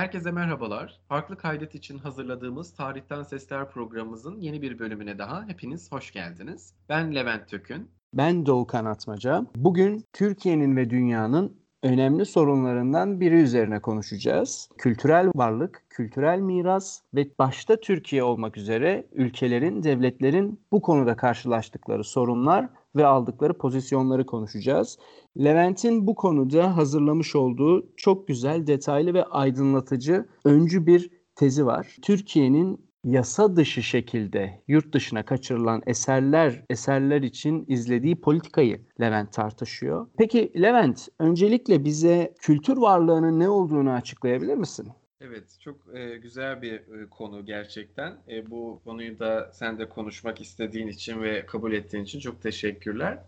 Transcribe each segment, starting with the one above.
Herkese merhabalar. Farklı kaydet için hazırladığımız Tarihten Sesler programımızın yeni bir bölümüne daha hepiniz hoş geldiniz. Ben Levent Tökün. Ben Doğukan Atmaca. Bugün Türkiye'nin ve dünyanın önemli sorunlarından biri üzerine konuşacağız. Kültürel varlık, kültürel miras ve başta Türkiye olmak üzere ülkelerin, devletlerin bu konuda karşılaştıkları sorunlar ve aldıkları pozisyonları konuşacağız. Levent'in bu konuda hazırlamış olduğu çok güzel, detaylı ve aydınlatıcı öncü bir tezi var. Türkiye'nin yasa dışı şekilde yurt dışına kaçırılan eserler eserler için izlediği politikayı Levent tartışıyor. Peki Levent, öncelikle bize kültür varlığının ne olduğunu açıklayabilir misin? Evet, çok e, güzel bir e, konu gerçekten. E, bu konuyu da sen de konuşmak istediğin için ve kabul ettiğin için çok teşekkürler.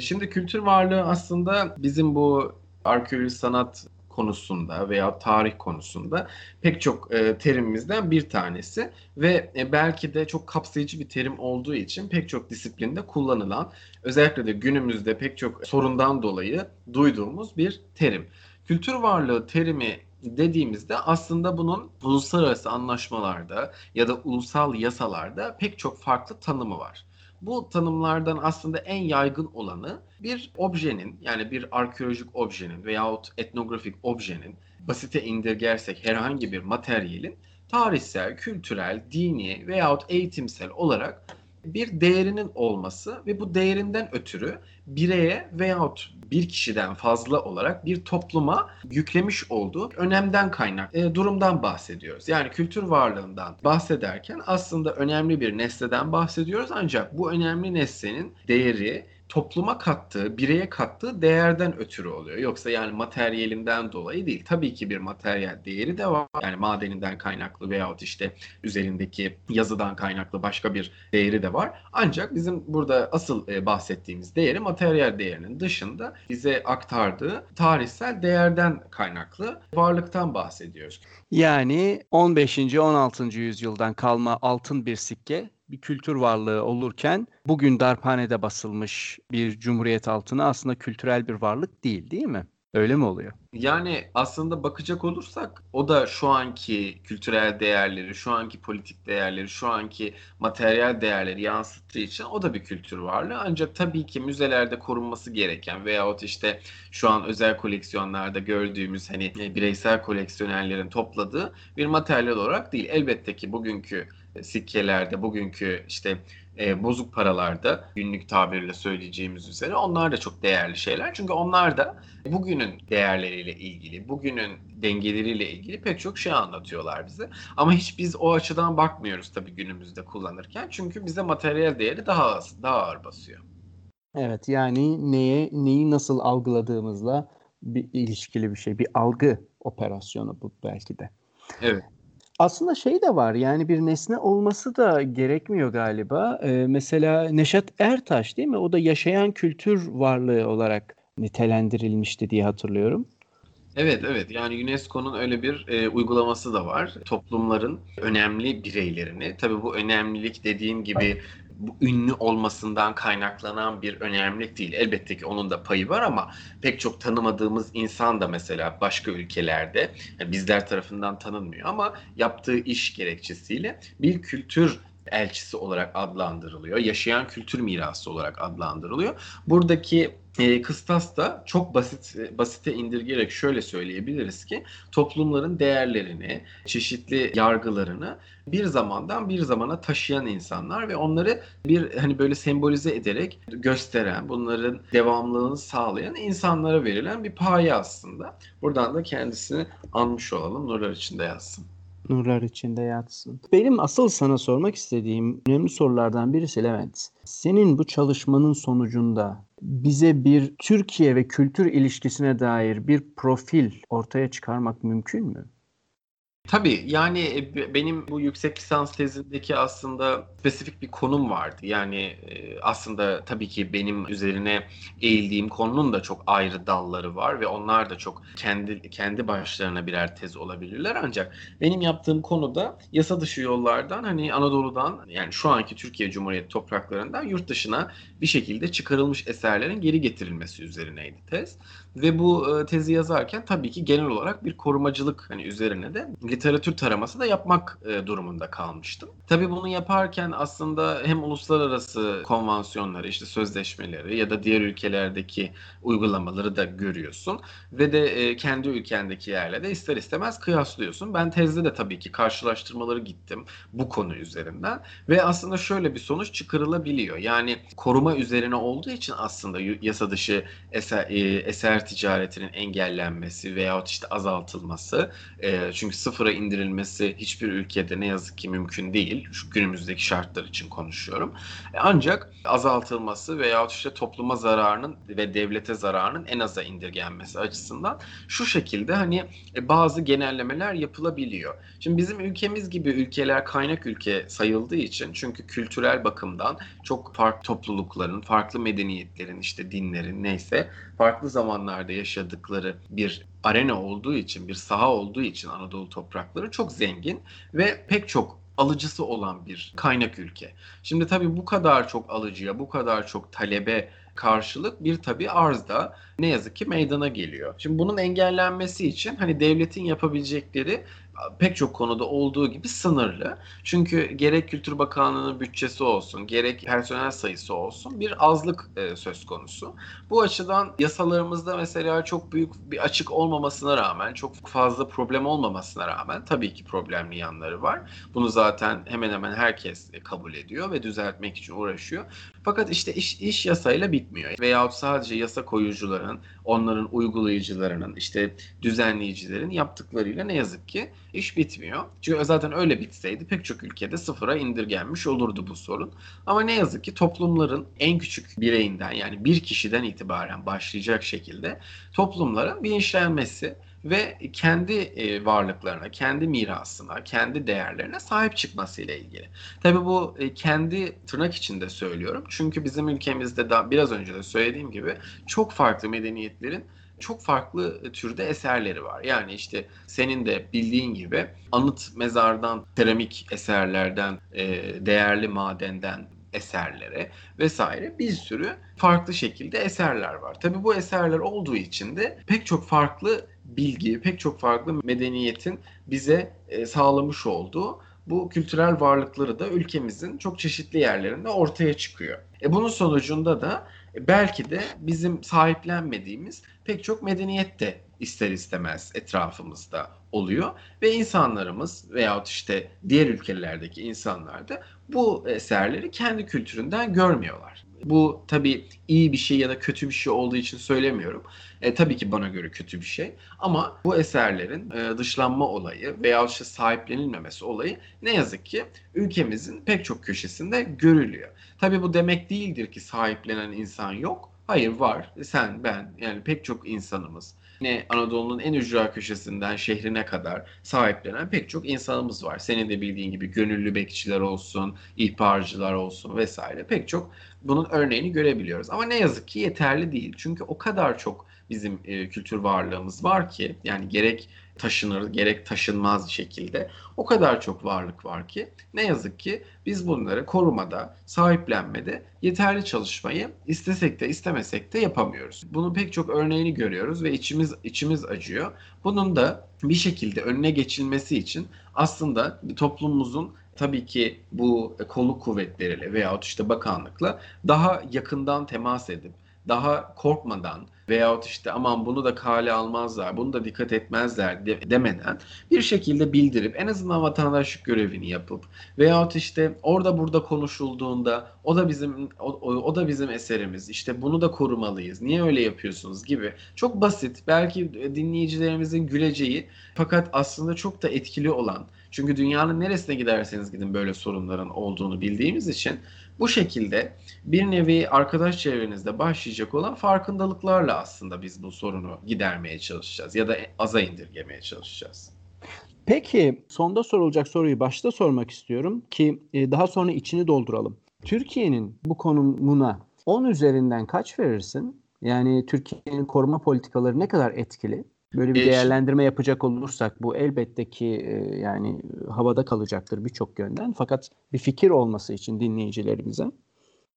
Şimdi kültür varlığı aslında bizim bu arkeoloji sanat konusunda veya tarih konusunda pek çok e, terimimizden bir tanesi ve e, belki de çok kapsayıcı bir terim olduğu için pek çok disiplinde kullanılan özellikle de günümüzde pek çok sorundan dolayı duyduğumuz bir terim. Kültür varlığı terimi dediğimizde aslında bunun uluslararası anlaşmalarda ya da ulusal yasalarda pek çok farklı tanımı var. Bu tanımlardan aslında en yaygın olanı bir objenin yani bir arkeolojik objenin veyahut etnografik objenin basite indirgersek herhangi bir materyalin tarihsel, kültürel, dini veyahut eğitimsel olarak bir değerinin olması ve bu değerinden ötürü bireye veyahut bir kişiden fazla olarak bir topluma yüklemiş olduğu önemden kaynak e, durumdan bahsediyoruz. Yani kültür varlığından bahsederken aslında önemli bir nesneden bahsediyoruz ancak bu önemli nesnenin değeri topluma kattığı, bireye kattığı değerden ötürü oluyor. Yoksa yani materyalinden dolayı değil. Tabii ki bir materyal değeri de var. Yani madeninden kaynaklı veyahut işte üzerindeki yazıdan kaynaklı başka bir değeri de var. Ancak bizim burada asıl e, bahsettiğimiz değeri materyal değerinin dışında bize aktardığı tarihsel değerden kaynaklı varlıktan bahsediyoruz. Yani 15. 16. yüzyıldan kalma altın bir sikke bir kültür varlığı olurken bugün darphanede basılmış bir cumhuriyet altını aslında kültürel bir varlık değil değil mi? Öyle mi oluyor? Yani aslında bakacak olursak o da şu anki kültürel değerleri, şu anki politik değerleri, şu anki materyal değerleri yansıttığı için o da bir kültür varlığı. Ancak tabii ki müzelerde korunması gereken veyahut işte şu an özel koleksiyonlarda gördüğümüz hani bireysel koleksiyonerlerin topladığı bir materyal olarak değil. Elbette ki bugünkü sikkelerde, bugünkü işte e, bozuk paralarda günlük tabirle söyleyeceğimiz üzere onlar da çok değerli şeyler. Çünkü onlar da bugünün değerleriyle ilgili, bugünün dengeleriyle ilgili pek çok şey anlatıyorlar bize. Ama hiç biz o açıdan bakmıyoruz tabii günümüzde kullanırken. Çünkü bize materyal değeri daha daha ağır basıyor. Evet yani neye neyi nasıl algıladığımızla bir ilişkili bir şey. Bir algı operasyonu bu belki de. Evet. Aslında şey de var yani bir nesne olması da gerekmiyor galiba. Ee, mesela Neşet Ertaş değil mi? O da yaşayan kültür varlığı olarak nitelendirilmişti diye hatırlıyorum. Evet evet yani UNESCO'nun öyle bir e, uygulaması da var. Toplumların önemli bireylerini tabii bu önemlilik dediğim gibi bu ünlü olmasından kaynaklanan bir önemlilik değil. Elbette ki onun da payı var ama pek çok tanımadığımız insan da mesela başka ülkelerde yani bizler tarafından tanınmıyor ama yaptığı iş gerekçesiyle bir kültür elçisi olarak adlandırılıyor. Yaşayan kültür mirası olarak adlandırılıyor. Buradaki e, kıstas da çok basit basite indirgeyerek şöyle söyleyebiliriz ki toplumların değerlerini, çeşitli yargılarını bir zamandan bir zamana taşıyan insanlar ve onları bir hani böyle sembolize ederek gösteren, bunların devamlılığını sağlayan insanlara verilen bir paye aslında. Buradan da kendisini anmış olalım. Nurlar içinde yazsın nurlar içinde yatsın. Benim asıl sana sormak istediğim önemli sorulardan birisi Levent. Senin bu çalışmanın sonucunda bize bir Türkiye ve kültür ilişkisine dair bir profil ortaya çıkarmak mümkün mü? Tabii yani e, benim bu yüksek lisans tezindeki aslında spesifik bir konum vardı. Yani e, aslında tabii ki benim üzerine eğildiğim konunun da çok ayrı dalları var ve onlar da çok kendi kendi başlarına birer tez olabilirler. Ancak benim yaptığım konuda yasa dışı yollardan hani Anadolu'dan yani şu anki Türkiye Cumhuriyeti topraklarından yurt dışına bir şekilde çıkarılmış eserlerin geri getirilmesi üzerineydi tez. Ve bu e, tezi yazarken tabii ki genel olarak bir korumacılık hani üzerine de literatür taraması da yapmak e, durumunda kalmıştım. Tabii bunu yaparken aslında hem uluslararası konvansiyonları, işte sözleşmeleri ya da diğer ülkelerdeki uygulamaları da görüyorsun ve de e, kendi ülkendeki yerle de ister istemez kıyaslıyorsun. Ben tezde de tabii ki karşılaştırmaları gittim bu konu üzerinden ve aslında şöyle bir sonuç çıkarılabiliyor. Yani koruma üzerine olduğu için aslında yasa dışı eser, e, eser ticaretinin engellenmesi veyahut işte azaltılması e, çünkü sıfıra indirilmesi hiçbir ülkede ne yazık ki mümkün değil. Şu günümüzdeki şartlar için konuşuyorum. E, ancak azaltılması veyahut işte topluma zararının ve devlete zararının en aza indirgenmesi açısından şu şekilde hani e, bazı genellemeler yapılabiliyor. Şimdi bizim ülkemiz gibi ülkeler kaynak ülke sayıldığı için çünkü kültürel bakımdan çok farklı toplulukların, farklı medeniyetlerin, işte dinlerin neyse farklı zamanlarda yaşadıkları bir arena olduğu için, bir saha olduğu için Anadolu toprakları çok zengin ve pek çok alıcısı olan bir kaynak ülke. Şimdi tabii bu kadar çok alıcıya, bu kadar çok talebe karşılık bir tabii arz da ne yazık ki meydana geliyor. Şimdi bunun engellenmesi için hani devletin yapabilecekleri pek çok konuda olduğu gibi sınırlı. Çünkü gerek Kültür Bakanlığı'nın bütçesi olsun, gerek personel sayısı olsun bir azlık e, söz konusu. Bu açıdan yasalarımızda mesela çok büyük bir açık olmamasına rağmen, çok fazla problem olmamasına rağmen tabii ki problemli yanları var. Bunu zaten hemen hemen herkes kabul ediyor ve düzeltmek için uğraşıyor. Fakat işte iş, iş yasayla bitmiyor. Veyahut sadece yasa koyucuların, onların uygulayıcılarının, işte düzenleyicilerin yaptıklarıyla ne yazık ki iş bitmiyor. Çünkü zaten öyle bitseydi pek çok ülkede sıfıra indirgenmiş olurdu bu sorun. Ama ne yazık ki toplumların en küçük bireyinden yani bir kişiden itibaren başlayacak şekilde toplumların bilinçlenmesi ve kendi e, varlıklarına, kendi mirasına, kendi değerlerine sahip çıkmasıyla ilgili. Tabii bu e, kendi tırnak içinde söylüyorum. Çünkü bizim ülkemizde da biraz önce de söylediğim gibi çok farklı medeniyetlerin çok farklı türde eserleri var. Yani işte senin de bildiğin gibi anıt mezardan, seramik eserlerden, e, değerli madenden eserlere vesaire bir sürü farklı şekilde eserler var. Tabii bu eserler olduğu için de pek çok farklı bilgi, pek çok farklı medeniyetin bize e, sağlamış olduğu bu kültürel varlıkları da ülkemizin çok çeşitli yerlerinde ortaya çıkıyor. E bunun sonucunda da belki de bizim sahiplenmediğimiz pek çok medeniyet de ister istemez etrafımızda oluyor ve insanlarımız veyahut işte diğer ülkelerdeki insanlar da bu eserleri kendi kültüründen görmüyorlar. Bu tabii iyi bir şey ya da kötü bir şey olduğu için söylemiyorum. E, tabii ki bana göre kötü bir şey. Ama bu eserlerin e, dışlanma olayı veya işte sahiplenilmemesi olayı ne yazık ki ülkemizin pek çok köşesinde görülüyor. Tabii bu demek değildir ki sahiplenen insan yok. Hayır var. Sen, ben yani pek çok insanımız Yine Anadolu'nun en ücra köşesinden şehrine kadar sahiplenen pek çok insanımız var. Senin de bildiğin gibi gönüllü bekçiler olsun, ihbarcılar olsun vesaire pek çok bunun örneğini görebiliyoruz. Ama ne yazık ki yeterli değil. Çünkü o kadar çok bizim e, kültür varlığımız var ki yani gerek taşınır gerek taşınmaz şekilde o kadar çok varlık var ki ne yazık ki biz bunları korumada, sahiplenmede yeterli çalışmayı istesek de istemesek de yapamıyoruz. Bunun pek çok örneğini görüyoruz ve içimiz içimiz acıyor. Bunun da bir şekilde önüne geçilmesi için aslında toplumumuzun tabii ki bu kolluk kuvvetleriyle veyahut işte bakanlıkla daha yakından temas edip daha korkmadan veyahut işte aman bunu da kale almazlar, bunu da dikkat etmezler de, demeden bir şekilde bildirip en azından vatandaşlık görevini yapıp veyahut işte orada burada konuşulduğunda o da bizim o, o da bizim eserimiz. işte bunu da korumalıyız. Niye öyle yapıyorsunuz gibi. Çok basit, belki dinleyicilerimizin güleceği fakat aslında çok da etkili olan çünkü dünyanın neresine giderseniz gidin böyle sorunların olduğunu bildiğimiz için bu şekilde bir nevi arkadaş çevrenizde başlayacak olan farkındalıklarla aslında biz bu sorunu gidermeye çalışacağız ya da aza indirgemeye çalışacağız. Peki sonda sorulacak soruyu başta sormak istiyorum ki e, daha sonra içini dolduralım. Türkiye'nin bu konumuna 10 üzerinden kaç verirsin? Yani Türkiye'nin koruma politikaları ne kadar etkili? Böyle bir E, değerlendirme yapacak olursak bu elbette ki e, yani havada kalacaktır birçok yönden. Fakat bir fikir olması için dinleyicilerimize.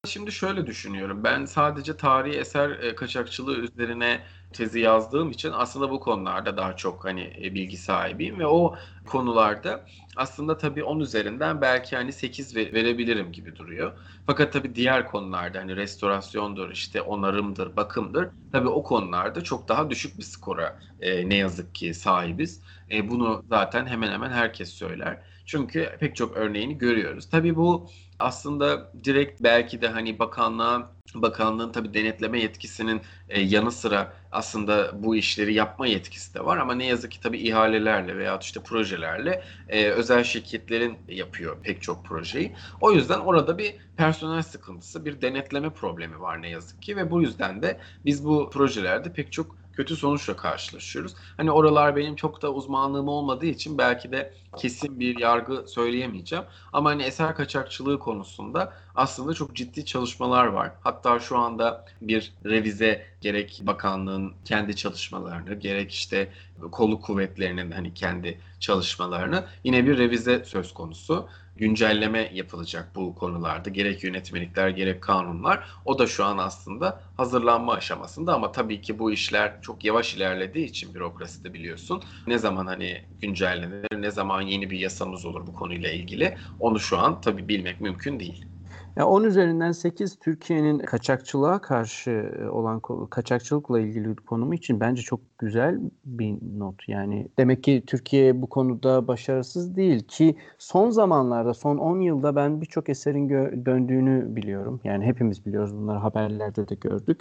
Şimdi şöyle düşünüyorum. Ben sadece tarihi eser e, kaçakçılığı üzerine tezi yazdığım için aslında bu konularda daha çok hani e, bilgi sahibiyim ve o konularda aslında tabii 10 üzerinden belki hani 8 ve- verebilirim gibi duruyor. Fakat tabii diğer konularda hani restorasyondur, işte onarımdır, bakımdır. Tabii o konularda çok daha düşük bir skora e, ne yazık ki sahibiz. E, bunu zaten hemen hemen herkes söyler. Çünkü pek çok örneğini görüyoruz. Tabii bu aslında direkt belki de hani bakanlığa bakanlığın tabii denetleme yetkisinin e, yanı sıra aslında bu işleri yapma yetkisi de var ama ne yazık ki tabii ihalelerle veya işte projelerle e, özel şirketlerin yapıyor pek çok projeyi. O yüzden orada bir personel sıkıntısı, bir denetleme problemi var ne yazık ki ve bu yüzden de biz bu projelerde pek çok kötü sonuçla karşılaşıyoruz. Hani oralar benim çok da uzmanlığım olmadığı için belki de kesin bir yargı söyleyemeyeceğim. Ama hani eser kaçakçılığı konusunda aslında çok ciddi çalışmalar var. Hatta şu anda bir revize gerek bakanlığın kendi çalışmalarını gerek işte kolluk kuvvetlerinin hani kendi çalışmalarını yine bir revize söz konusu. Güncelleme yapılacak bu konularda. Gerek yönetmelikler gerek kanunlar. O da şu an aslında hazırlanma aşamasında ama tabii ki bu işler çok yavaş ilerlediği için bürokraside biliyorsun. Ne zaman hani güncellenir, ne zaman yeni bir yasamız olur bu konuyla ilgili onu şu an tabii bilmek mümkün değil. Ya 10 üzerinden 8 Türkiye'nin kaçakçılığa karşı e, olan kaçakçılıkla ilgili konumu için bence çok güzel bir not. Yani demek ki Türkiye bu konuda başarısız değil ki son zamanlarda son 10 yılda ben birçok eserin döndüğünü biliyorum. Yani hepimiz biliyoruz bunları haberlerde de gördük.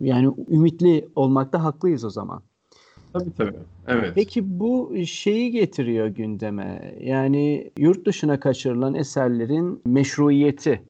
Yani ümitli olmakta haklıyız o zaman. Tabii tabii. Evet. Peki bu şeyi getiriyor gündeme. Yani yurt dışına kaçırılan eserlerin meşruiyeti.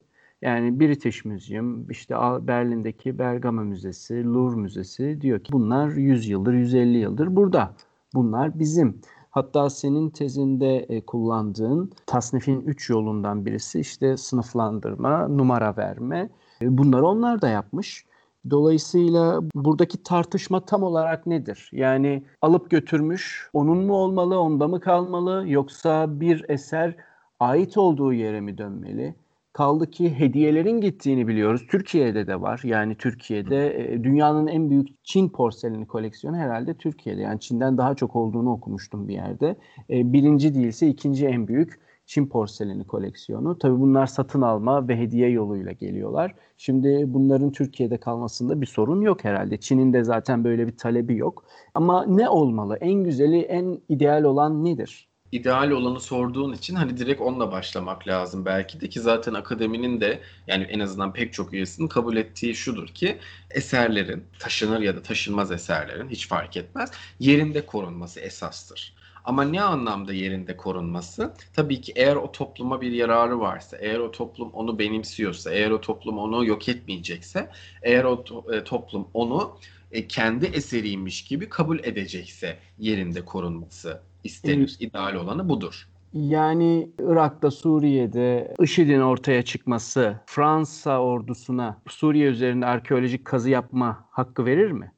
Yani British Museum, işte Berlin'deki Bergama Müzesi, Louvre Müzesi diyor ki bunlar 100 yıldır, 150 yıldır burada. Bunlar bizim. Hatta senin tezinde e, kullandığın tasnifin 3 yolundan birisi işte sınıflandırma, numara verme. E, bunları onlar da yapmış. Dolayısıyla buradaki tartışma tam olarak nedir? Yani alıp götürmüş, onun mu olmalı, onda mı kalmalı yoksa bir eser ait olduğu yere mi dönmeli? Kaldı ki hediyelerin gittiğini biliyoruz. Türkiye'de de var. Yani Türkiye'de e, dünyanın en büyük Çin porseleni koleksiyonu herhalde Türkiye'de. Yani Çin'den daha çok olduğunu okumuştum bir yerde. E, birinci değilse ikinci en büyük Çin porseleni koleksiyonu. Tabii bunlar satın alma ve hediye yoluyla geliyorlar. Şimdi bunların Türkiye'de kalmasında bir sorun yok herhalde. Çin'in de zaten böyle bir talebi yok. Ama ne olmalı? En güzeli, en ideal olan nedir? İdeal olanı sorduğun için hani direkt onunla başlamak lazım belki de ki zaten akademinin de yani en azından pek çok üyesinin kabul ettiği şudur ki eserlerin taşınır ya da taşınmaz eserlerin hiç fark etmez yerinde korunması esastır. Ama ne anlamda yerinde korunması? Tabii ki eğer o topluma bir yararı varsa, eğer o toplum onu benimsiyorsa, eğer o toplum onu yok etmeyecekse, eğer o to- e, toplum onu e, kendi eseriymiş gibi kabul edecekse yerinde korunması istenir. İdeal olanı budur. Yani Irak'ta, Suriye'de IŞİD'in ortaya çıkması Fransa ordusuna Suriye üzerinde arkeolojik kazı yapma hakkı verir mi?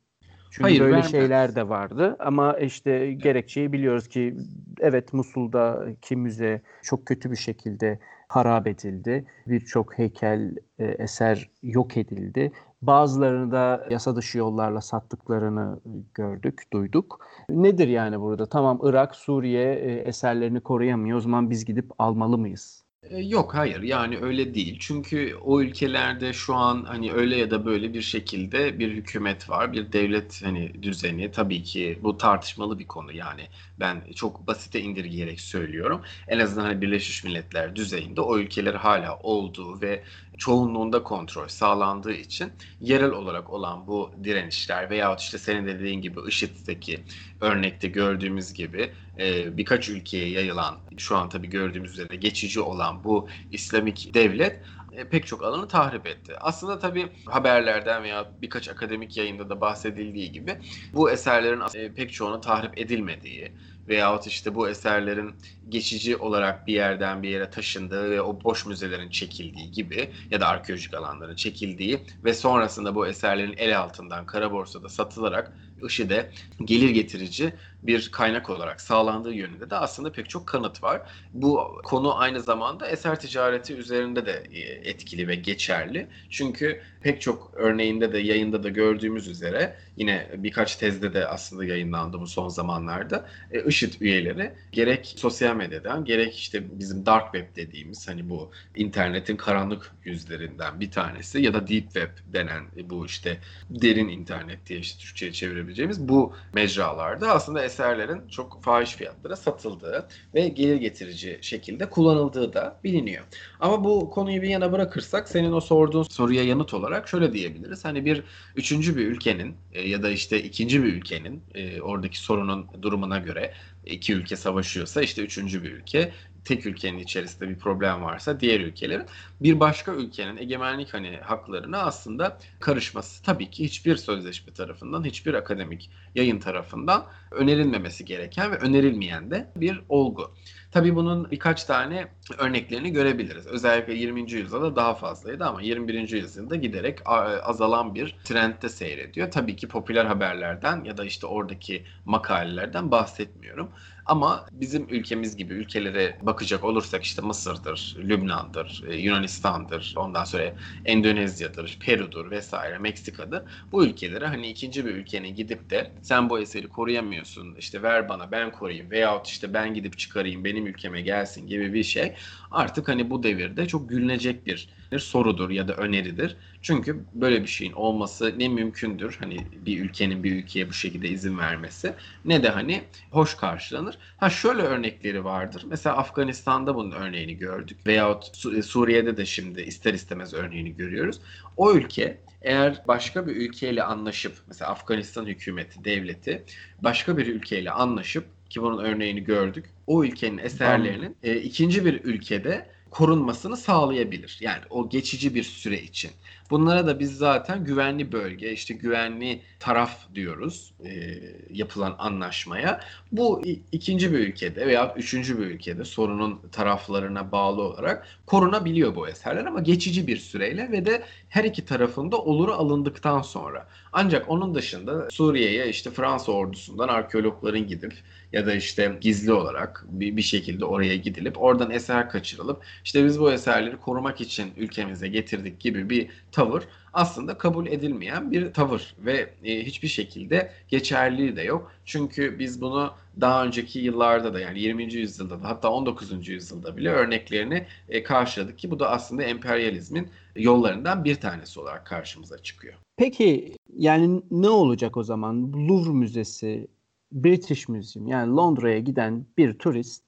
Çünkü Hayır, böyle vermez. şeyler de vardı ama işte gerekçeyi biliyoruz ki evet Musul'daki müze çok kötü bir şekilde harap edildi. Birçok heykel, e, eser yok edildi. Bazılarını da yasa dışı yollarla sattıklarını gördük, duyduk. Nedir yani burada? Tamam Irak, Suriye e, eserlerini koruyamıyor. O zaman biz gidip almalı mıyız? E, Yok hayır yani öyle değil. Çünkü o ülkelerde şu an hani öyle ya da böyle bir şekilde bir hükümet var, bir devlet hani düzeni. Tabii ki bu tartışmalı bir konu yani. Ben çok basite indirgeyerek söylüyorum. En azından hani Birleşmiş Milletler düzeyinde o ülkeler hala olduğu ve çoğunluğunda kontrol sağlandığı için yerel olarak olan bu direnişler veyahut işte senin de dediğin gibi IŞİD'deki örnekte gördüğümüz gibi e, birkaç ülkeye yayılan şu an tabii gördüğümüz üzere geçici olan bu İslamik devlet e, pek çok alanı tahrip etti. Aslında tabii haberlerden veya birkaç akademik yayında da bahsedildiği gibi bu eserlerin e, pek çoğunu tahrip edilmediği, veyahut işte bu eserlerin geçici olarak bir yerden bir yere taşındığı ve o boş müzelerin çekildiği gibi ya da arkeolojik alanların çekildiği ve sonrasında bu eserlerin el altından kara borsada satılarak IŞİD'e gelir getirici bir kaynak olarak sağlandığı yönünde de aslında pek çok kanıt var. Bu konu aynı zamanda eser ticareti üzerinde de e, etkili ve geçerli. Çünkü pek çok örneğinde de yayında da gördüğümüz üzere yine birkaç tezde de aslında yayınlandı bu son zamanlarda. E, IŞİD üyeleri gerek sosyal medyadan gerek işte bizim dark web dediğimiz hani bu internetin karanlık yüzlerinden bir tanesi ya da deep web denen bu işte derin internet diye işte Türkçe'ye çevirebileceğimiz bu mecralarda aslında eserlerin çok fahiş fiyatlara satıldığı ve gelir getirici şekilde kullanıldığı da biliniyor. Ama bu konuyu bir yana bırakırsak senin o sorduğun soruya yanıt olarak şöyle diyebiliriz. Hani bir üçüncü bir ülkenin e, ya da işte ikinci bir ülkenin e, oradaki sorunun durumuna göre iki ülke savaşıyorsa işte üçüncü bir ülke tek ülkenin içerisinde bir problem varsa diğer ülkelerin bir başka ülkenin egemenlik hani haklarına aslında karışması tabii ki hiçbir sözleşme tarafından, hiçbir akademik yayın tarafından önerilmemesi gereken ve önerilmeyen de bir olgu. Tabii bunun birkaç tane örneklerini görebiliriz. Özellikle 20. yüzyılda daha fazlaydı ama 21. yüzyılda giderek azalan bir trendte seyrediyor. Tabii ki popüler haberlerden ya da işte oradaki makalelerden bahsetmiyorum. Ama bizim ülkemiz gibi ülkelere bakacak olursak işte Mısır'dır, Lübnan'dır, e, Yunanistan'dır, ondan sonra Endonezya'dır, Peru'dur vesaire, Meksika'dır. Bu ülkelere hani ikinci bir ülkenin gidip de sen bu eseri koruyamıyorsun, işte ver bana ben koruyayım veyahut işte ben gidip çıkarayım benim ülkeme gelsin gibi bir şey artık hani bu devirde çok gülünecek bir, bir sorudur ya da öneridir. Çünkü böyle bir şeyin olması ne mümkündür hani bir ülkenin bir ülkeye bu şekilde izin vermesi ne de hani hoş karşılanır. Ha şöyle örnekleri vardır. Mesela Afganistan'da bunun örneğini gördük veyahut e, Suriye'de de şimdi ister istemez örneğini görüyoruz. O ülke eğer başka bir ülkeyle anlaşıp mesela Afganistan hükümeti, devleti başka bir ülkeyle anlaşıp ki bunun örneğini gördük. O ülkenin eserlerinin e, ikinci bir ülkede korunmasını sağlayabilir. Yani o geçici bir süre için. Bunlara da biz zaten güvenli bölge, işte güvenli taraf diyoruz e, yapılan anlaşmaya. Bu ikinci bir ülkede veya üçüncü bir ülkede sorunun taraflarına bağlı olarak korunabiliyor bu eserler ama geçici bir süreyle ve de her iki tarafında oluru alındıktan sonra. Ancak onun dışında Suriye'ye işte Fransa ordusundan arkeologların gidip ya da işte gizli olarak bir, bir şekilde oraya gidilip oradan eser kaçırılıp işte biz bu eserleri korumak için ülkemize getirdik gibi bir tavır aslında kabul edilmeyen bir tavır ve e, hiçbir şekilde geçerliliği de yok. Çünkü biz bunu daha önceki yıllarda da yani 20. yüzyılda da hatta 19. yüzyılda bile örneklerini e, karşıladık ki bu da aslında emperyalizmin yollarından bir tanesi olarak karşımıza çıkıyor. Peki yani ne olacak o zaman? Louvre Müzesi, British Museum yani Londra'ya giden bir turist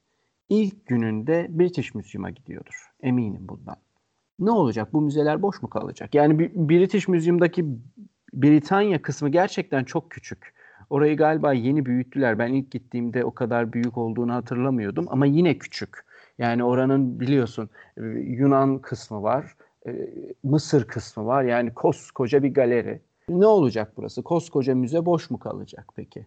ilk gününde British Museum'a gidiyordur. Eminim bundan. Ne olacak? Bu müzeler boş mu kalacak? Yani British Museum'daki Britanya kısmı gerçekten çok küçük. Orayı galiba yeni büyüttüler. Ben ilk gittiğimde o kadar büyük olduğunu hatırlamıyordum ama yine küçük. Yani oranın biliyorsun e, Yunan kısmı var, e, Mısır kısmı var. Yani koskoca bir galeri. Ne olacak burası? Koskoca müze boş mu kalacak peki?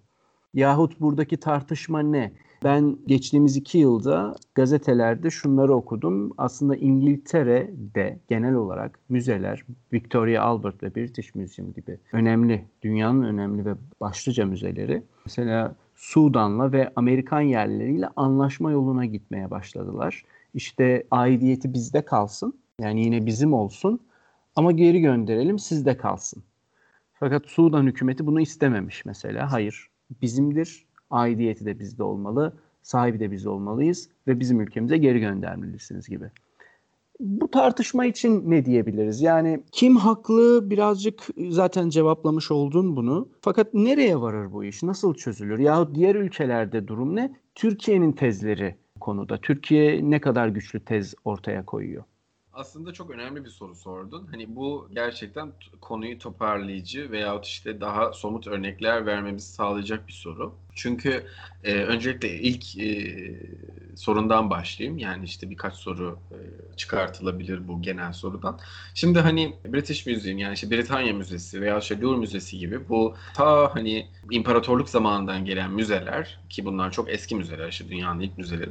Yahut buradaki tartışma ne? Ben geçtiğimiz iki yılda gazetelerde şunları okudum. Aslında İngiltere'de genel olarak müzeler, Victoria Albert ve British Museum gibi önemli, dünyanın önemli ve başlıca müzeleri mesela Sudan'la ve Amerikan yerleriyle anlaşma yoluna gitmeye başladılar. İşte aidiyeti bizde kalsın, yani yine bizim olsun ama geri gönderelim sizde kalsın. Fakat Sudan hükümeti bunu istememiş mesela. Hayır, bizimdir. Aidiyeti de bizde olmalı. Sahibi de biz olmalıyız ve bizim ülkemize geri göndermelisiniz gibi. Bu tartışma için ne diyebiliriz? Yani kim haklı birazcık zaten cevaplamış oldun bunu. Fakat nereye varır bu iş? Nasıl çözülür? Yahut diğer ülkelerde durum ne? Türkiye'nin tezleri konuda. Türkiye ne kadar güçlü tez ortaya koyuyor? aslında çok önemli bir soru sordun. Hani bu gerçekten konuyu toparlayıcı veyahut işte daha somut örnekler vermemizi sağlayacak bir soru. Çünkü e, öncelikle ilk e, sorundan başlayayım. Yani işte birkaç soru e, çıkartılabilir bu genel sorudan. Şimdi hani British Museum yani işte Britanya Müzesi veya işte Louvre Müzesi gibi bu ta hani imparatorluk zamanından gelen müzeler ki bunlar çok eski müzeler işte dünyanın ilk müzeleri.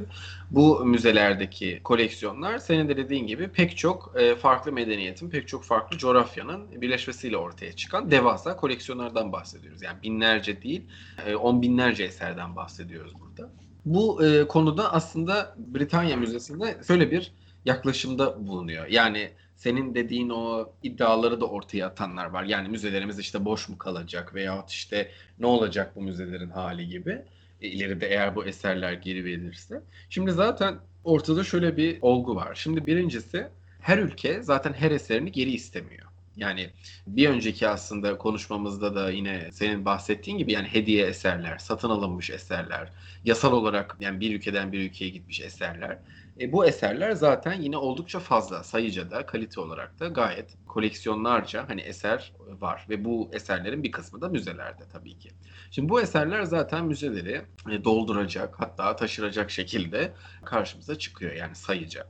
Bu müzelerdeki koleksiyonlar senin de dediğin gibi pek çok e, farklı medeniyetin, pek çok farklı coğrafyanın birleşmesiyle ortaya çıkan devasa koleksiyonlardan bahsediyoruz. Yani binlerce değil, e, on binlerce eserden bahsediyoruz burada. Bu e, konuda aslında Britanya Müzesi'nde şöyle bir yaklaşımda bulunuyor. Yani senin dediğin o iddiaları da ortaya atanlar var. Yani müzelerimiz işte boş mu kalacak veyahut işte ne olacak bu müzelerin hali gibi. E, ileride eğer bu eserler geri verilirse. Şimdi zaten ortada şöyle bir olgu var. Şimdi birincisi her ülke zaten her eserini geri istemiyor. Yani bir önceki aslında konuşmamızda da yine senin bahsettiğin gibi yani hediye eserler, satın alınmış eserler, yasal olarak yani bir ülkeden bir ülkeye gitmiş eserler. E, bu eserler zaten yine oldukça fazla sayıca da kalite olarak da gayet koleksiyonlarca hani eser var ve bu eserlerin bir kısmı da müzelerde tabii ki. Şimdi bu eserler zaten müzeleri e, dolduracak hatta taşıracak şekilde karşımıza çıkıyor yani sayıca.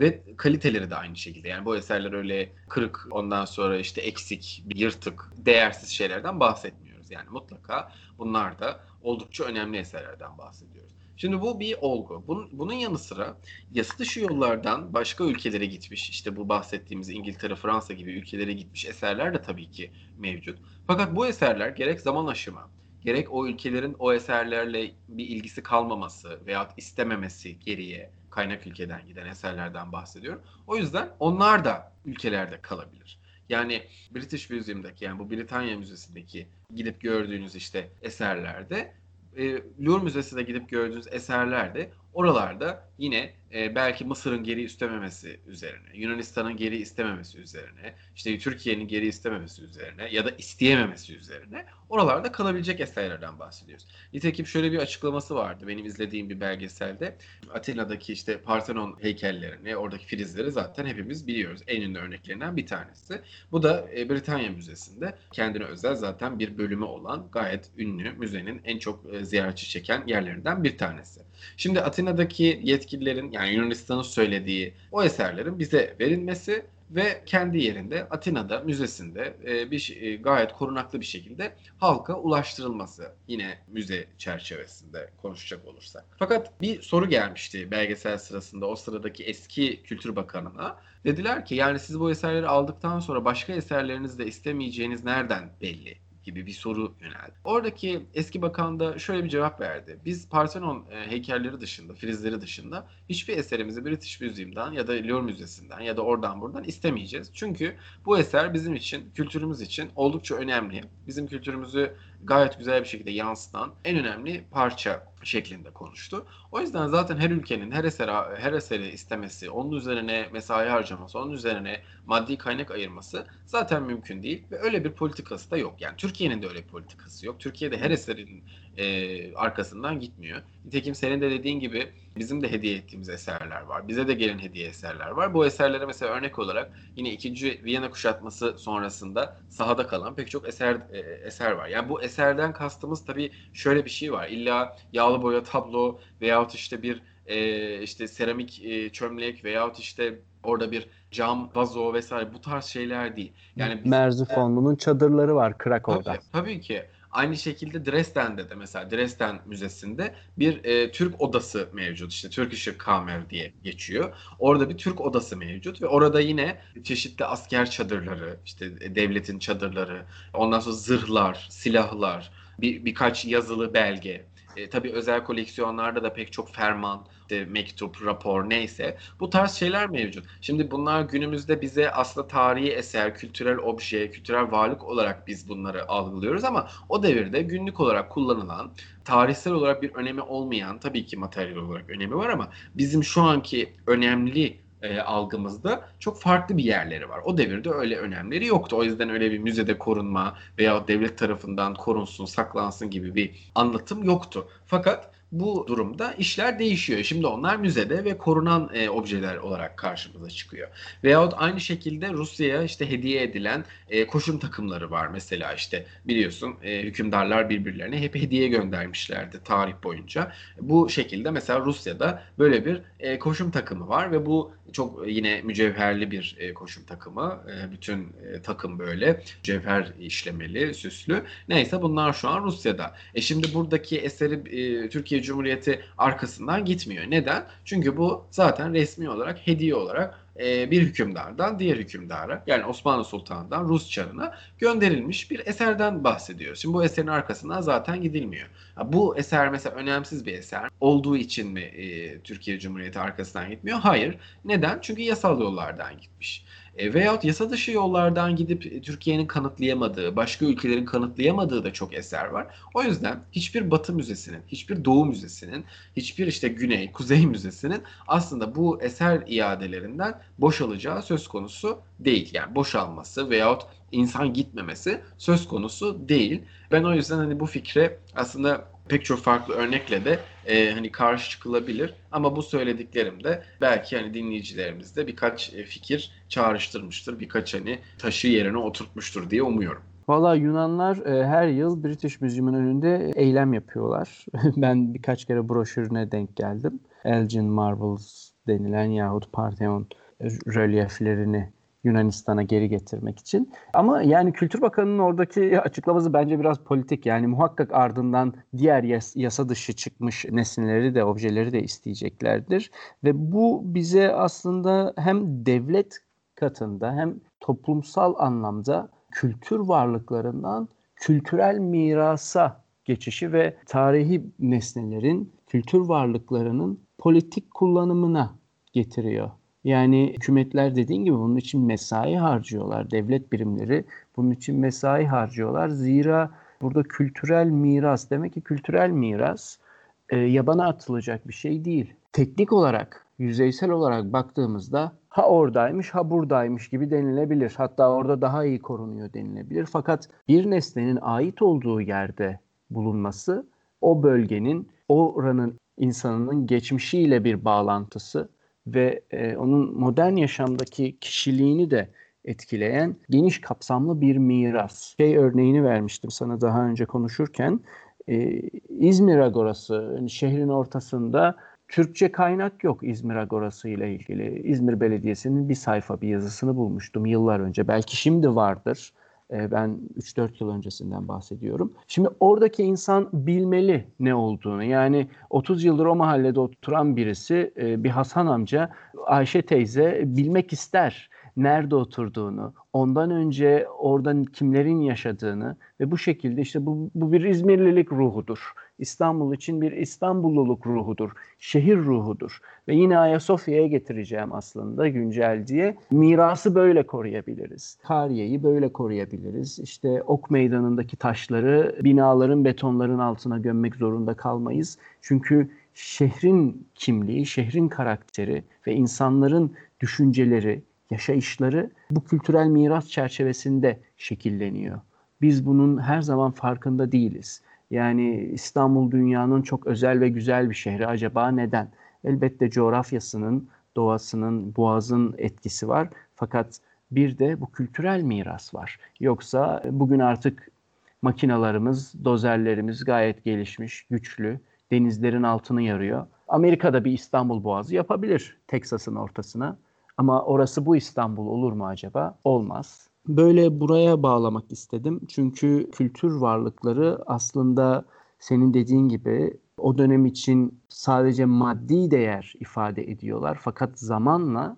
Ve kaliteleri de aynı şekilde. Yani bu eserler öyle kırık, ondan sonra işte eksik, yırtık, değersiz şeylerden bahsetmiyoruz. Yani mutlaka bunlar da oldukça önemli eserlerden bahsediyoruz. Şimdi bu bir olgu. Bunun, bunun yanı sıra yasa dışı yollardan başka ülkelere gitmiş, işte bu bahsettiğimiz İngiltere, Fransa gibi ülkelere gitmiş eserler de tabii ki mevcut. Fakat bu eserler gerek zaman aşımı, gerek o ülkelerin o eserlerle bir ilgisi kalmaması veya istememesi geriye kaynak ülkeden giden eserlerden bahsediyorum. O yüzden onlar da ülkelerde kalabilir. Yani British Museum'daki yani bu Britanya Müzesi'ndeki gidip gördüğünüz işte eserlerde e, Louvre Müzesi'nde gidip gördüğünüz eserlerde oralarda yine e, belki Mısır'ın geri istememesi üzerine, Yunanistan'ın geri istememesi üzerine, işte Türkiye'nin geri istememesi üzerine ya da isteyememesi üzerine oralarda kalabilecek eserlerden bahsediyoruz. Nitekim şöyle bir açıklaması vardı benim izlediğim bir belgeselde. Atina'daki işte Parthenon heykellerini, oradaki frizleri zaten hepimiz biliyoruz. En ünlü örneklerinden bir tanesi. Bu da e, Britanya Müzesi'nde kendine özel zaten bir bölümü olan gayet ünlü müzenin en çok e, ziyaretçi çeken yerlerinden bir tanesi. Şimdi Atina'daki yetkililerin yani Yunanistan'ın söylediği o eserlerin bize verilmesi ve kendi yerinde Atina'da müzesinde e, bir e, gayet korunaklı bir şekilde halka ulaştırılması yine müze çerçevesinde konuşacak olursak. Fakat bir soru gelmişti belgesel sırasında o sıradaki eski Kültür Bakanı'na. Dediler ki yani siz bu eserleri aldıktan sonra başka eserlerinizi de istemeyeceğiniz nereden belli? Gibi bir soru yöneldi. Oradaki eski bakan da şöyle bir cevap verdi. Biz Parthenon e, heykelleri dışında, frizleri dışında hiçbir eserimizi British Museum'dan ya da Louvre Müzesi'nden ya da oradan buradan istemeyeceğiz. Çünkü bu eser bizim için, kültürümüz için oldukça önemli. Bizim kültürümüzü gayet güzel bir şekilde yansıtan en önemli parça şeklinde konuştu. O yüzden zaten her ülkenin her eseri, her eseri istemesi, onun üzerine mesai harcaması, onun üzerine maddi kaynak ayırması zaten mümkün değil ve öyle bir politikası da yok. Yani Türkiye'nin de öyle bir politikası yok. Türkiye'de her eserin e, arkasından gitmiyor. Nitekim senin de dediğin gibi bizim de hediye ettiğimiz eserler var. Bize de gelen hediye eserler var. Bu eserlere mesela örnek olarak yine 2. Viyana kuşatması sonrasında sahada kalan pek çok eser e, eser var. Yani bu eserden kastımız tabii şöyle bir şey var. İlla yağlı boya tablo veyahut işte bir e, işte seramik e, çömlek veyahut işte orada bir cam, vazo vesaire bu tarz şeyler değil. Yani Merzifonlu'nun çadırları var Krakow'da. Tabii, tabii ki. Aynı şekilde Dresden'de de mesela Dresden Müzesi'nde bir e, Türk odası mevcut. İşte Turkish Kamer diye geçiyor. Orada bir Türk odası mevcut ve orada yine çeşitli asker çadırları, işte devletin çadırları, ondan sonra zırhlar, silahlar, bir, birkaç yazılı belge, e, tabii özel koleksiyonlarda da pek çok ferman, işte mektup, rapor neyse bu tarz şeyler mevcut. Şimdi bunlar günümüzde bize aslında tarihi eser, kültürel obje, kültürel varlık olarak biz bunları algılıyoruz ama o devirde günlük olarak kullanılan, tarihsel olarak bir önemi olmayan, tabii ki materyal olarak önemi var ama bizim şu anki önemli e, algımızda çok farklı bir yerleri var. O devirde öyle önemleri yoktu. O yüzden öyle bir müzede korunma veya devlet tarafından korunsun, saklansın gibi bir anlatım yoktu. Fakat bu durumda işler değişiyor. Şimdi onlar müzede ve korunan e, objeler olarak karşımıza çıkıyor. Veyahut aynı şekilde Rusya'ya işte hediye edilen e, koşum takımları var mesela işte biliyorsun e, hükümdarlar birbirlerine hep hediye göndermişlerdi tarih boyunca. Bu şekilde mesela Rusya'da böyle bir e, koşum takımı var ve bu çok yine mücevherli bir e, koşum takımı. E, bütün e, takım böyle cevher işlemeli, süslü. Neyse bunlar şu an Rusya'da. E şimdi buradaki eseri e, Türkiye Cumhuriyeti arkasından gitmiyor. Neden? Çünkü bu zaten resmi olarak hediye olarak e, bir hükümdardan diğer hükümdara yani Osmanlı Sultan'dan Rus Çarı'na gönderilmiş bir eserden bahsediyoruz. Şimdi bu eserin arkasından zaten gidilmiyor. Bu eser mesela önemsiz bir eser olduğu için mi e, Türkiye Cumhuriyeti arkasından gitmiyor? Hayır. Neden? Çünkü yasal yollardan gitmiş. E, veyahut yasa dışı yollardan gidip e, Türkiye'nin kanıtlayamadığı, başka ülkelerin kanıtlayamadığı da çok eser var. O yüzden hiçbir Batı müzesinin, hiçbir Doğu müzesinin, hiçbir işte Güney, Kuzey müzesinin aslında bu eser iadelerinden boşalacağı söz konusu değil. Yani boşalması veyahut insan gitmemesi söz konusu değil. Ben o yüzden hani bu fikre aslında pek çok farklı örnekle de e, hani karşı çıkılabilir. Ama bu söylediklerim de belki hani dinleyicilerimizde birkaç e, fikir çağrıştırmıştır. Birkaç hani taşı yerine oturtmuştur diye umuyorum. Valla Yunanlar e, her yıl British Museum'un önünde eylem yapıyorlar. ben birkaç kere broşürüne denk geldim. Elgin Marbles denilen yahut Parthenon rölyeflerini Yunanistan'a geri getirmek için. Ama yani Kültür Bakanı'nın oradaki açıklaması bence biraz politik. Yani muhakkak ardından diğer yas- yasa dışı çıkmış nesneleri de objeleri de isteyeceklerdir. Ve bu bize aslında hem devlet katında hem toplumsal anlamda kültür varlıklarından kültürel mirasa geçişi ve tarihi nesnelerin, kültür varlıklarının politik kullanımına getiriyor. Yani hükümetler dediğin gibi bunun için mesai harcıyorlar. Devlet birimleri bunun için mesai harcıyorlar. Zira burada kültürel miras demek ki kültürel miras e, yabana atılacak bir şey değil. Teknik olarak, yüzeysel olarak baktığımızda ha oradaymış ha buradaymış gibi denilebilir. Hatta orada daha iyi korunuyor denilebilir. Fakat bir nesnenin ait olduğu yerde bulunması o bölgenin, oranın insanının geçmişiyle bir bağlantısı ve e, onun modern yaşamdaki kişiliğini de etkileyen geniş kapsamlı bir miras. Şey örneğini vermiştim sana daha önce konuşurken. E, İzmir Agorası, yani şehrin ortasında Türkçe kaynak yok İzmir Agorası ile ilgili. İzmir Belediyesi'nin bir sayfa bir yazısını bulmuştum yıllar önce. Belki şimdi vardır. E, ben 3-4 yıl öncesinden bahsediyorum. Şimdi oradaki insan bilmeli ne olduğunu. Yani 30 yıldır o mahallede oturan birisi, e, bir Hasan amca, Ayşe teyze bilmek ister nerede oturduğunu, ondan önce oradan kimlerin yaşadığını ve bu şekilde işte bu, bu bir İzmirlilik ruhudur. İstanbul için bir İstanbulluluk ruhudur. Şehir ruhudur. Ve yine Ayasofya'ya getireceğim aslında güncel diye. Mirası böyle koruyabiliriz. Kariyeyi böyle koruyabiliriz. İşte Ok Meydanı'ndaki taşları binaların, betonların altına gömmek zorunda kalmayız. Çünkü şehrin kimliği, şehrin karakteri ve insanların düşünceleri, yaşayışları bu kültürel miras çerçevesinde şekilleniyor. Biz bunun her zaman farkında değiliz. Yani İstanbul dünyanın çok özel ve güzel bir şehri. Acaba neden? Elbette coğrafyasının, doğasının, boğazın etkisi var. Fakat bir de bu kültürel miras var. Yoksa bugün artık makinalarımız, dozerlerimiz gayet gelişmiş, güçlü. Denizlerin altını yarıyor. Amerika'da bir İstanbul Boğazı yapabilir Teksas'ın ortasına. Ama orası bu İstanbul olur mu acaba? Olmaz. Böyle buraya bağlamak istedim. Çünkü kültür varlıkları aslında senin dediğin gibi o dönem için sadece maddi değer ifade ediyorlar. Fakat zamanla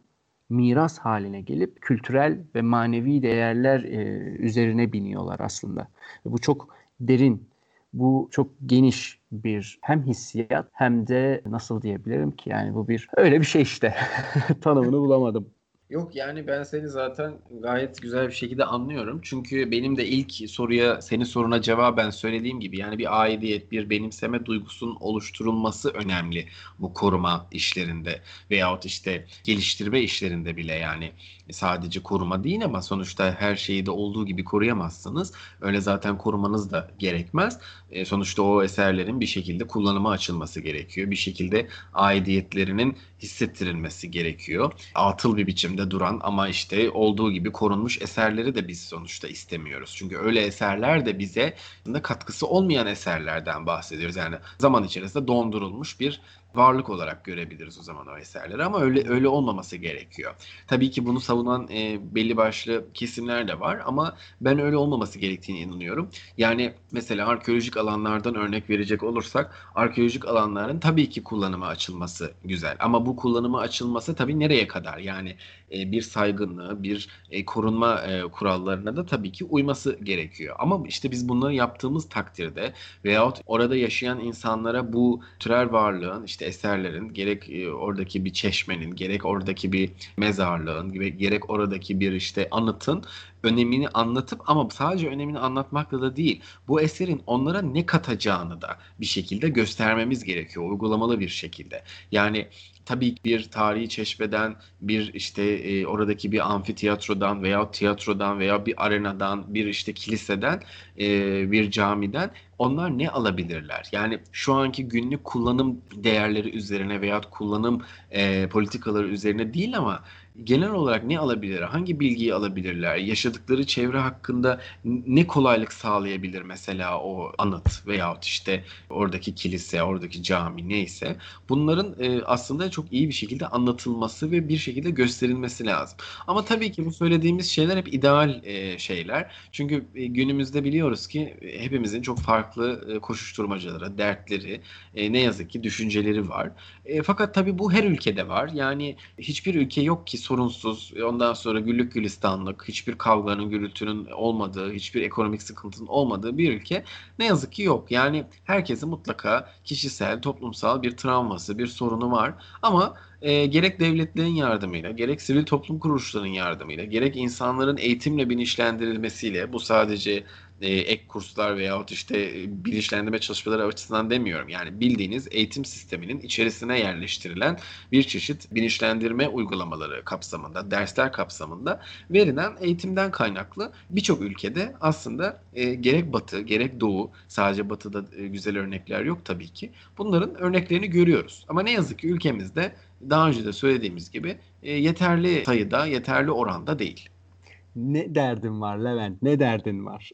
miras haline gelip kültürel ve manevi değerler e, üzerine biniyorlar aslında. Bu çok derin, bu çok geniş bir hem hissiyat hem de nasıl diyebilirim ki yani bu bir öyle bir şey işte tanımını bulamadım. Yok yani ben seni zaten gayet güzel bir şekilde anlıyorum. Çünkü benim de ilk soruya, senin soruna cevaben söylediğim gibi yani bir aidiyet, bir benimseme duygusunun oluşturulması önemli bu koruma işlerinde veyahut işte geliştirme işlerinde bile yani sadece koruma değil ama sonuçta her şeyi de olduğu gibi koruyamazsınız. Öyle zaten korumanız da gerekmez. E, sonuçta o eserlerin bir şekilde kullanıma açılması gerekiyor. Bir şekilde aidiyetlerinin hissettirilmesi gerekiyor. Atıl bir biçimde duran ama işte olduğu gibi korunmuş eserleri de biz sonuçta istemiyoruz. Çünkü öyle eserler de bize katkısı olmayan eserlerden bahsediyoruz. Yani zaman içerisinde dondurulmuş bir varlık olarak görebiliriz o zaman o eserleri ama öyle öyle olmaması gerekiyor. Tabii ki bunu savunan e, belli başlı kesimler de var ama ben öyle olmaması gerektiğini inanıyorum. Yani mesela arkeolojik alanlardan örnek verecek olursak arkeolojik alanların tabii ki kullanıma açılması güzel ama bu kullanıma açılması tabii nereye kadar? Yani e, bir saygınlığı, bir e, korunma e, kurallarına da tabii ki uyması gerekiyor. Ama işte biz bunları yaptığımız takdirde veyahut orada yaşayan insanlara bu türel varlığın işte eserlerin gerek e, oradaki bir çeşmenin gerek oradaki bir mezarlığın gibi gerek oradaki bir işte anıtın önemini anlatıp ama sadece önemini anlatmakla da değil bu eserin onlara ne katacağını da bir şekilde göstermemiz gerekiyor uygulamalı bir şekilde. Yani tabii bir tarihi çeşmeden, bir işte e, oradaki bir amfiteyatrodan veya tiyatrodan veya bir arenadan, bir işte kiliseden, e, bir camiden onlar ne alabilirler? Yani şu anki günlük kullanım değerleri üzerine veya kullanım e, politikaları üzerine değil ama genel olarak ne alabilir? Hangi bilgiyi alabilirler? Yaşadıkları çevre hakkında ne kolaylık sağlayabilir mesela o anıt veyahut işte oradaki kilise, oradaki cami neyse. Bunların e, aslında çok iyi bir şekilde anlatılması ve bir şekilde gösterilmesi lazım. Ama tabii ki bu söylediğimiz şeyler hep ideal e, şeyler. Çünkü e, günümüzde biliyoruz ki hepimizin çok farklı e, koşuşturmacaları, dertleri, ne yazık ki düşünceleri var. Fakat tabii bu her ülkede var. Yani hiçbir ülke yok ki sorunsuz, ondan sonra güllük gülistanlık, hiçbir kavganın, gürültünün olmadığı, hiçbir ekonomik sıkıntının olmadığı bir ülke ne yazık ki yok. Yani herkesin mutlaka kişisel, toplumsal bir travması, bir sorunu var. Ama e, gerek devletlerin yardımıyla, gerek sivil toplum kuruluşlarının yardımıyla, gerek insanların eğitimle bilinçlendirilmesiyle, bu sadece e, ek kurslar veyahut işte e, bilinçlendirme çalışmaları açısından demiyorum. Yani bildiğiniz eğitim sisteminin içerisine yerleştirilen bir çeşit bilinçlendirme uygulamaları kapsamında, dersler kapsamında verilen eğitimden kaynaklı birçok ülkede aslında e, gerek batı gerek doğu sadece batıda e, güzel örnekler yok tabii ki. Bunların örneklerini görüyoruz. Ama ne yazık ki ülkemizde daha önce de söylediğimiz gibi e, yeterli sayıda, yeterli oranda değil. Ne derdin var Levent? Ne derdin var?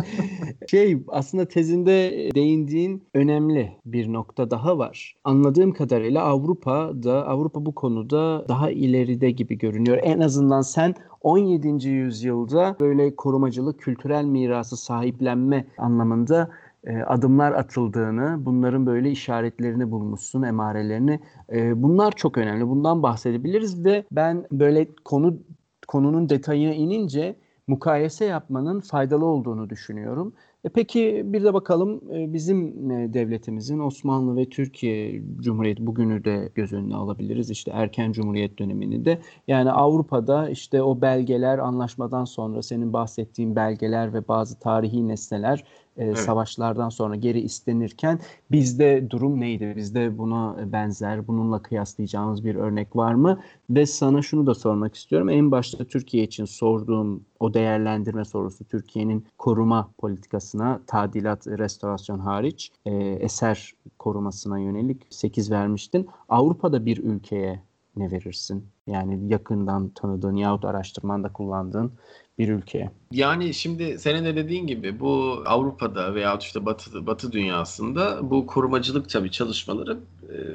şey aslında tezinde değindiğin önemli bir nokta daha var. Anladığım kadarıyla Avrupa'da Avrupa bu konuda daha ileride gibi görünüyor. En azından sen 17. yüzyılda böyle korumacılık, kültürel mirası sahiplenme anlamında e, adımlar atıldığını, bunların böyle işaretlerini bulmuşsun, emarelerini. E, bunlar çok önemli. Bundan bahsedebiliriz ve ben böyle konu konunun detayına inince mukayese yapmanın faydalı olduğunu düşünüyorum. E peki bir de bakalım e, bizim e, devletimizin Osmanlı ve Türkiye Cumhuriyeti bugünü de göz önüne alabiliriz. İşte erken Cumhuriyet dönemini de. Yani Avrupa'da işte o belgeler anlaşmadan sonra senin bahsettiğin belgeler ve bazı tarihi nesneler e, evet. savaşlardan sonra geri istenirken bizde durum neydi? Bizde buna benzer, bununla kıyaslayacağımız bir örnek var mı? Ve sana şunu da sormak istiyorum. En başta Türkiye için sorduğum o değerlendirme sorusu Türkiye'nin koruma politikasına tadilat, restorasyon hariç e, eser korumasına yönelik 8 vermiştin. Avrupa'da bir ülkeye ne verirsin? Yani yakından tanıdığın yahut araştırmanda kullandığın bir ülkeye. Yani şimdi senin de dediğin gibi bu Avrupa'da veya işte Batı, Batı dünyasında bu korumacılık tabii çalışmaları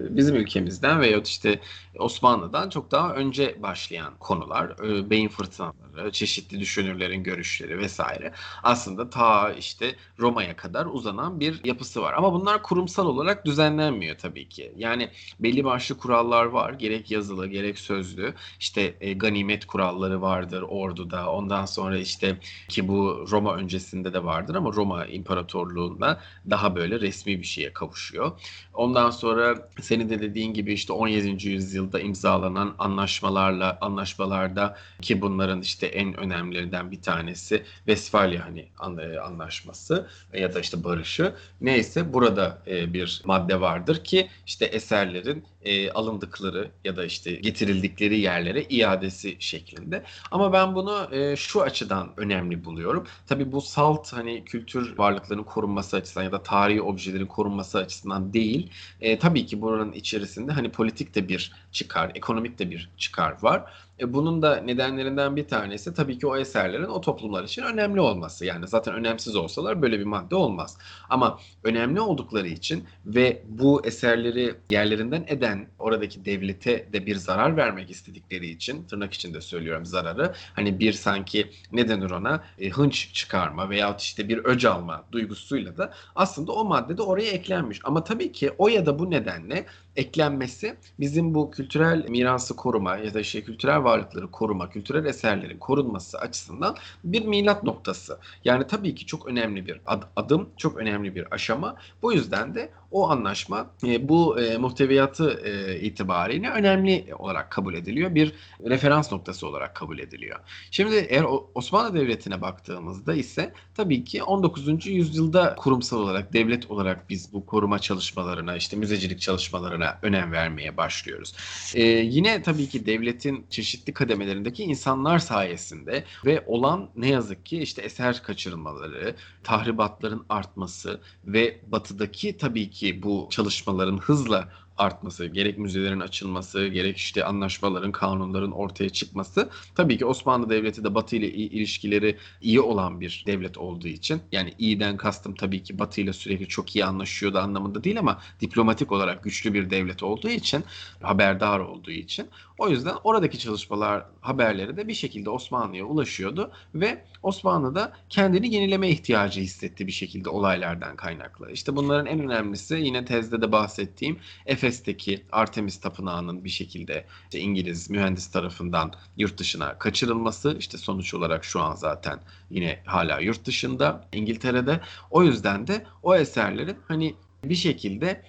bizim ülkemizden veya işte Osmanlı'dan çok daha önce başlayan konular. E, beyin fırtınaları, çeşitli düşünürlerin görüşleri vesaire. Aslında ta işte Roma'ya kadar uzanan bir yapısı var. Ama bunlar kurumsal olarak düzenlenmiyor tabii ki. Yani belli başlı kurallar var. Gerek yazılı gerek sözlü. İşte e, ganimet kuralları vardır orduda. Ondan sonra işte ki bu Roma öncesinde de vardır ama Roma İmparatorluğu'nda daha böyle resmi bir şeye kavuşuyor. Ondan sonra senin de dediğin gibi işte 17. yüzyılda imzalanan anlaşmalarla anlaşmalarda ki bunların işte en önemlilerinden bir tanesi Vesfalya hani e, anlaşması ya da işte barışı neyse burada e, bir madde vardır ki işte eserlerin e, alındıkları ya da işte getirildikleri yerlere iadesi şeklinde. Ama ben bunu şu açıdan önemli buluyorum. Tabii bu salt hani kültür varlıklarının korunması açısından ya da tarihi objelerin korunması açısından değil. Tabii ki buranın içerisinde hani politik de bir çıkar, ekonomik de bir çıkar var. E, bunun da nedenlerinden bir tanesi tabii ki o eserlerin o toplumlar için önemli olması. Yani zaten önemsiz olsalar böyle bir madde olmaz. Ama önemli oldukları için ve bu eserleri yerlerinden eden oradaki devlete de bir zarar vermek istedikleri için tırnak içinde söylüyorum zararı. Hani bir sanki ne denir ona e, hınç çıkarma veyahut işte bir öc alma duygusuyla da aslında o madde de oraya eklenmiş. Ama tabii ki o ya da bu nedenle eklenmesi bizim bu kültürel mirası koruma ya da şey kültürel varlıkları koruma, kültürel eserlerin korunması açısından bir milat noktası. Yani tabii ki çok önemli bir adım, çok önemli bir aşama. Bu yüzden de o anlaşma e, bu e, muhteviyatı e, itibariyle önemli olarak kabul ediliyor. Bir referans noktası olarak kabul ediliyor. Şimdi eğer Osmanlı Devleti'ne baktığımızda ise tabii ki 19. yüzyılda kurumsal olarak, devlet olarak biz bu koruma çalışmalarına, işte müzecilik çalışmalarına önem vermeye başlıyoruz. Ee, yine tabii ki devletin çeşitli kademelerindeki insanlar sayesinde ve olan ne yazık ki işte eser kaçırılmaları, tahribatların artması ve batıdaki tabii ki bu çalışmaların hızla artması, gerek müzelerin açılması, gerek işte anlaşmaların, kanunların ortaya çıkması. Tabii ki Osmanlı Devleti de Batı ile ilişkileri iyi olan bir devlet olduğu için yani iyiden kastım tabii ki Batı ile sürekli çok iyi anlaşıyordu anlamında değil ama diplomatik olarak güçlü bir devlet olduğu için, haberdar olduğu için o yüzden oradaki çalışmalar haberleri de bir şekilde Osmanlı'ya ulaşıyordu ve Osmanlı da kendini yenileme ihtiyacı hissetti bir şekilde olaylardan kaynaklı. İşte bunların en önemlisi yine tezde de bahsettiğim Efes'teki Artemis Tapınağı'nın bir şekilde işte İngiliz mühendis tarafından yurt dışına kaçırılması. işte sonuç olarak şu an zaten yine hala yurt dışında İngiltere'de. O yüzden de o eserlerin hani bir şekilde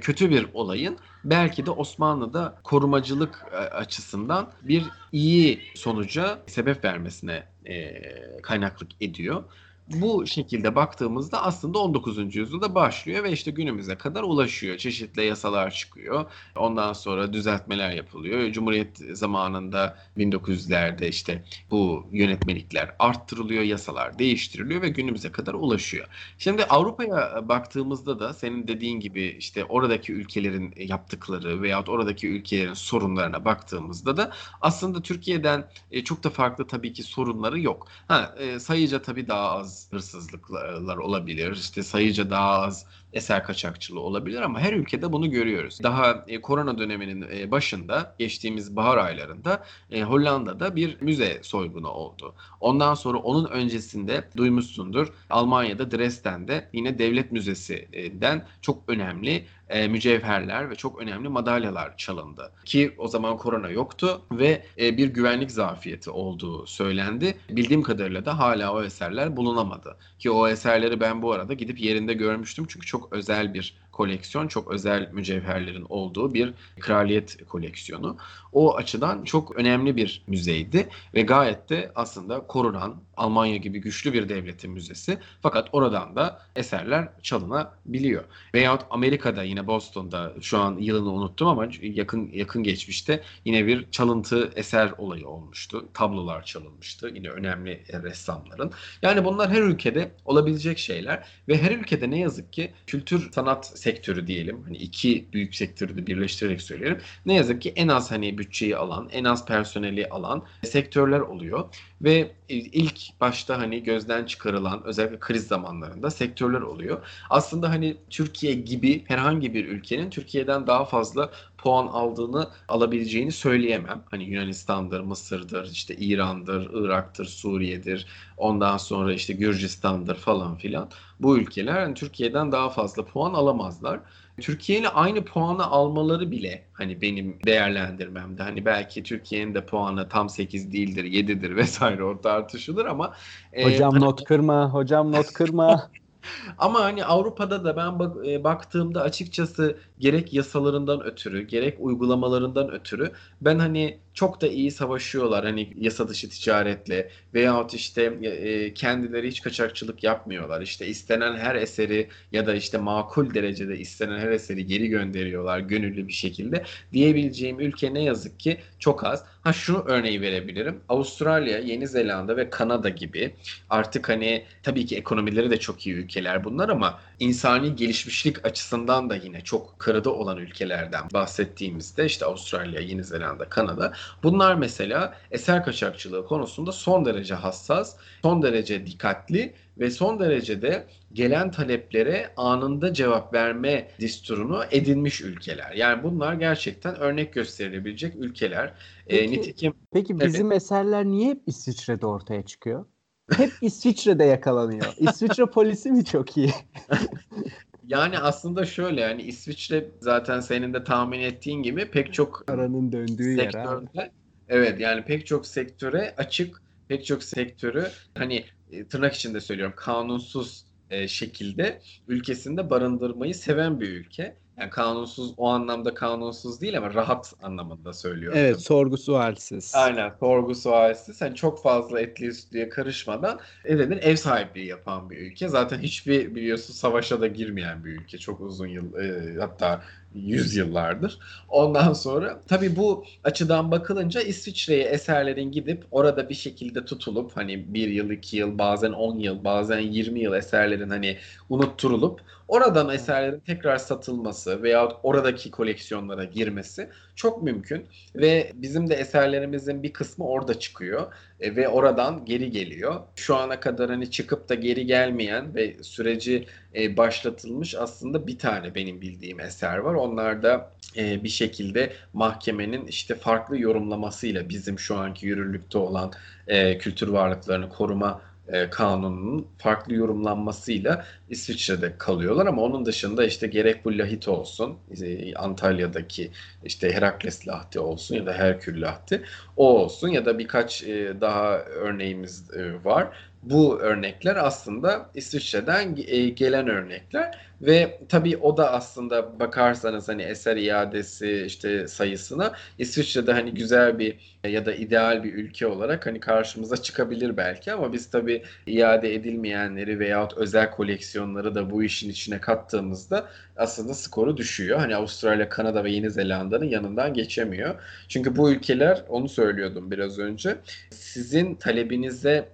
kötü bir olayın belki de Osmanlı'da korumacılık e, açısından bir iyi sonuca sebep vermesine e, kaynaklık ediyor bu şekilde baktığımızda aslında 19. yüzyılda başlıyor ve işte günümüze kadar ulaşıyor. Çeşitli yasalar çıkıyor. Ondan sonra düzeltmeler yapılıyor. Cumhuriyet zamanında 1900'lerde işte bu yönetmelikler arttırılıyor, yasalar değiştiriliyor ve günümüze kadar ulaşıyor. Şimdi Avrupa'ya baktığımızda da senin dediğin gibi işte oradaki ülkelerin yaptıkları veyahut oradaki ülkelerin sorunlarına baktığımızda da aslında Türkiye'den e, çok da farklı tabii ki sorunları yok. Ha, e, sayıca tabii daha az hırsızlıklar olabilir. İşte sayıca daha az eser kaçakçılığı olabilir ama her ülkede bunu görüyoruz. Daha e, korona döneminin e, başında geçtiğimiz bahar aylarında e, Hollanda'da bir müze soygunu oldu. Ondan sonra onun öncesinde duymuşsundur Almanya'da Dresden'de yine devlet müzesinden çok önemli e, mücevherler ve çok önemli madalyalar çalındı. Ki o zaman korona yoktu ve e, bir güvenlik zafiyeti olduğu söylendi. Bildiğim kadarıyla da hala o eserler bulunamadı. Ki o eserleri ben bu arada gidip yerinde görmüştüm çünkü çok özel bir koleksiyon, çok özel mücevherlerin olduğu bir kraliyet koleksiyonu. O açıdan çok önemli bir müzeydi ve gayet de aslında korunan Almanya gibi güçlü bir devletin müzesi. Fakat oradan da eserler çalınabiliyor. Veyahut Amerika'da yine Boston'da şu an yılını unuttum ama yakın yakın geçmişte yine bir çalıntı eser olayı olmuştu. Tablolar çalınmıştı yine önemli ressamların. Yani bunlar her ülkede olabilecek şeyler ve her ülkede ne yazık ki kültür sanat sektörü diyelim. Hani iki büyük sektörü de birleştirerek söyleyelim. Ne yazık ki en az hani bütçeyi alan, en az personeli alan sektörler oluyor. Ve ilk başta hani gözden çıkarılan özellikle kriz zamanlarında sektörler oluyor. Aslında hani Türkiye gibi herhangi bir ülkenin Türkiye'den daha fazla puan aldığını alabileceğini söyleyemem. Hani Yunanistan'dır, Mısır'dır, işte İran'dır, Irak'tır, Suriye'dir, ondan sonra işte Gürcistan'dır falan filan. Bu ülkeler hani Türkiye'den daha fazla puan alamazlar. Türkiye ile aynı puanı almaları bile hani benim değerlendirmemde hani belki Türkiye'nin de puanı tam 8 değildir 7'dir vesaire o tartışılır ama hocam e, not kırma hocam not kırma. Ama hani Avrupa'da da ben bak, e, baktığımda açıkçası gerek yasalarından ötürü gerek uygulamalarından ötürü ben hani çok da iyi savaşıyorlar hani yasa dışı ticaretle veyahut işte e, kendileri hiç kaçakçılık yapmıyorlar. İşte istenen her eseri ya da işte makul derecede istenen her eseri geri gönderiyorlar gönüllü bir şekilde diyebileceğim ülke ne yazık ki çok az. Ha şu örneği verebilirim. Avustralya, Yeni Zelanda ve Kanada gibi artık hani tabii ki ekonomileri de çok iyi ülkeler bunlar ama insani gelişmişlik açısından da yine çok kırıda olan ülkelerden bahsettiğimizde işte Avustralya, Yeni Zelanda, Kanada bunlar mesela eser kaçakçılığı konusunda son derece hassas, son derece dikkatli ve son derecede gelen taleplere anında cevap verme disturunu edinmiş ülkeler. Yani bunlar gerçekten örnek gösterilebilecek ülkeler. Peki, ee, nitekim Peki bizim evet. eserler niye hep İsviçre'de ortaya çıkıyor? Hep İsviçre'de yakalanıyor. İsviçre polisi mi çok iyi? Yani aslında şöyle yani İsviçre zaten senin de tahmin ettiğin gibi pek çok aranın döndüğü yer abi. Evet yani pek çok sektöre açık, pek çok sektörü hani e, tırnak içinde söylüyorum kanunsuz e, şekilde ülkesinde barındırmayı seven bir ülke. Yani kanunsuz o anlamda kanunsuz değil ama rahat anlamında söylüyorum. Evet sorgusu halsiz. Aynen sorgusu halsiz. Yani çok fazla etli sütlüye karışmadan edenin ev sahipliği yapan bir ülke. Zaten hiçbir biliyorsun savaşa da girmeyen bir ülke. Çok uzun yıl e, hatta yüzyıllardır. Ondan sonra tabii bu açıdan bakılınca İsviçre'ye eserlerin gidip orada bir şekilde tutulup hani bir yıl, iki yıl, bazen on yıl, bazen yirmi yıl eserlerin hani unutturulup oradan eserlerin tekrar satılması veya oradaki koleksiyonlara girmesi çok mümkün ve bizim de eserlerimizin bir kısmı orada çıkıyor e, ve oradan geri geliyor. Şu ana kadar hani çıkıp da geri gelmeyen ve süreci e, başlatılmış aslında bir tane benim bildiğim eser var. Onlar da e, bir şekilde mahkemenin işte farklı yorumlamasıyla bizim şu anki yürürlükte olan e, kültür varlıklarını koruma e, kanununun farklı yorumlanmasıyla İsviçre'de kalıyorlar. Ama onun dışında işte gerek bu lahit olsun e, Antalya'daki işte Herakles lahti olsun ya da Herkül lahti o olsun ya da birkaç e, daha örneğimiz e, var bu örnekler aslında İsviçre'den e, gelen örnekler ve tabii o da aslında bakarsanız hani eser iadesi işte sayısına İsviçre'de hani güzel bir ya da ideal bir ülke olarak hani karşımıza çıkabilir belki ama biz tabii iade edilmeyenleri veyahut özel koleksiyonları da bu işin içine kattığımızda aslında skoru düşüyor. Hani Avustralya, Kanada ve Yeni Zelanda'nın yanından geçemiyor. Çünkü bu ülkeler onu söylüyordum biraz önce. Sizin talebinize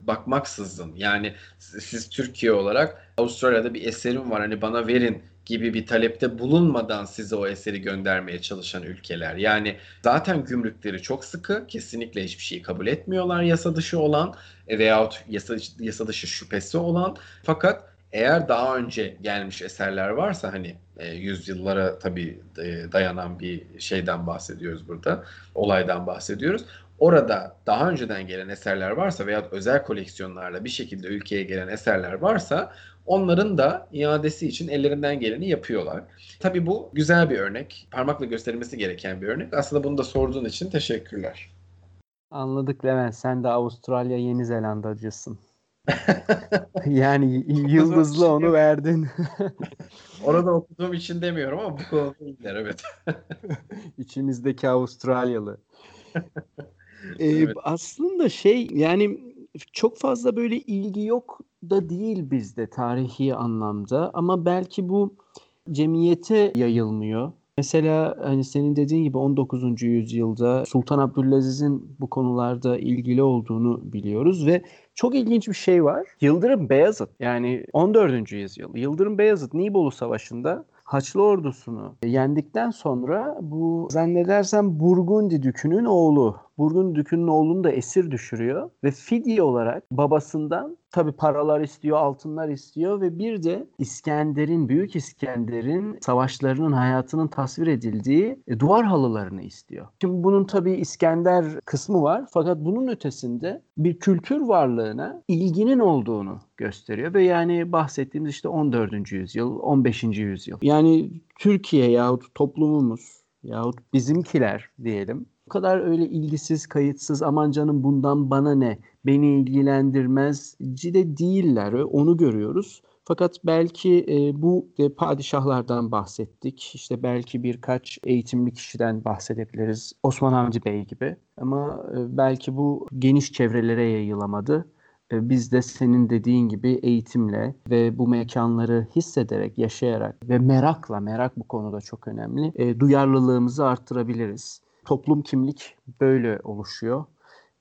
bakmaksızın yani siz Türkiye olarak Avustralya'da bir eserim var hani bana verin gibi bir talepte bulunmadan size o eseri göndermeye çalışan ülkeler. Yani zaten gümrükleri çok sıkı, kesinlikle hiçbir şeyi kabul etmiyorlar yasa dışı olan e, veyahut yasa, yasa dışı şüphesi olan. Fakat eğer daha önce gelmiş eserler varsa hani e, yüzyıllara tabii e, dayanan bir şeyden bahsediyoruz burada, olaydan bahsediyoruz. Orada daha önceden gelen eserler varsa veya özel koleksiyonlarla bir şekilde ülkeye gelen eserler varsa onların da iadesi için ellerinden geleni yapıyorlar. Tabii bu güzel bir örnek. Parmakla gösterilmesi gereken bir örnek. Aslında bunu da sorduğun için teşekkürler. Anladık Levent. Sen de Avustralya Yeni Zelandacısın. yani yıldızlı onu verdin. Orada okuduğum için demiyorum ama bu konuda iyiler evet. İçimizdeki Avustralyalı. ee, evet. Aslında şey yani çok fazla böyle ilgi yok da değil bizde tarihi anlamda ama belki bu cemiyete yayılmıyor. Mesela hani senin dediğin gibi 19. yüzyılda Sultan Abdülaziz'in bu konularda ilgili olduğunu biliyoruz ve çok ilginç bir şey var. Yıldırım Beyazıt yani 14. yüzyıl. Yıldırım Beyazıt Nibolu Savaşı'nda Haçlı ordusunu yendikten sonra bu zannedersem Burgundi Dükü'nün oğlu Burgun Dükü'nün oğlunu da esir düşürüyor ve fidye olarak babasından tabi paralar istiyor, altınlar istiyor ve bir de İskender'in, Büyük İskender'in savaşlarının hayatının tasvir edildiği e, duvar halılarını istiyor. Şimdi bunun tabi İskender kısmı var fakat bunun ötesinde bir kültür varlığına ilginin olduğunu gösteriyor ve yani bahsettiğimiz işte 14. yüzyıl, 15. yüzyıl. Yani Türkiye yahut toplumumuz yahut bizimkiler diyelim bu kadar öyle ilgisiz, kayıtsız, aman canım bundan bana ne, beni ilgilendirmez de değiller. Onu görüyoruz. Fakat belki e, bu e, padişahlardan bahsettik. İşte belki birkaç eğitimli kişiden bahsedebiliriz. Osman Hamdi Bey gibi. Ama e, belki bu geniş çevrelere yayılamadı. E, biz de senin dediğin gibi eğitimle ve bu mekanları hissederek, yaşayarak ve merakla, merak bu konuda çok önemli, e, duyarlılığımızı arttırabiliriz. Toplum kimlik böyle oluşuyor.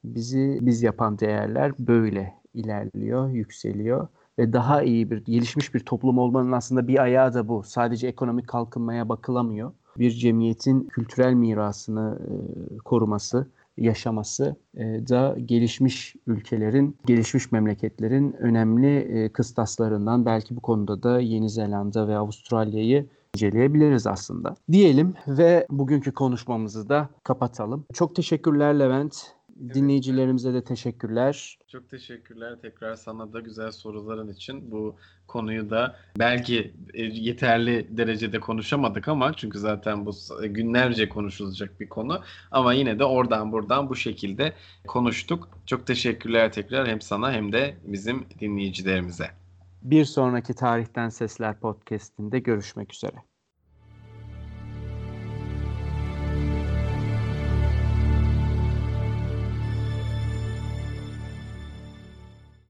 Bizi biz yapan değerler böyle ilerliyor, yükseliyor ve daha iyi bir, gelişmiş bir toplum olmanın aslında bir ayağı da bu. Sadece ekonomik kalkınmaya bakılamıyor. Bir cemiyetin kültürel mirasını e, koruması, yaşaması e, da gelişmiş ülkelerin, gelişmiş memleketlerin önemli e, kıstaslarından. Belki bu konuda da Yeni Zelanda ve Avustralya'yı inceleyebiliriz aslında. Diyelim ve bugünkü konuşmamızı da kapatalım. Çok teşekkürler Levent. Dinleyicilerimize de teşekkürler. Çok teşekkürler tekrar sana da güzel soruların için. Bu konuyu da belki e, yeterli derecede konuşamadık ama çünkü zaten bu günlerce konuşulacak bir konu. Ama yine de oradan buradan bu şekilde konuştuk. Çok teşekkürler tekrar hem sana hem de bizim dinleyicilerimize. Bir sonraki Tarihten Sesler podcast'inde görüşmek üzere.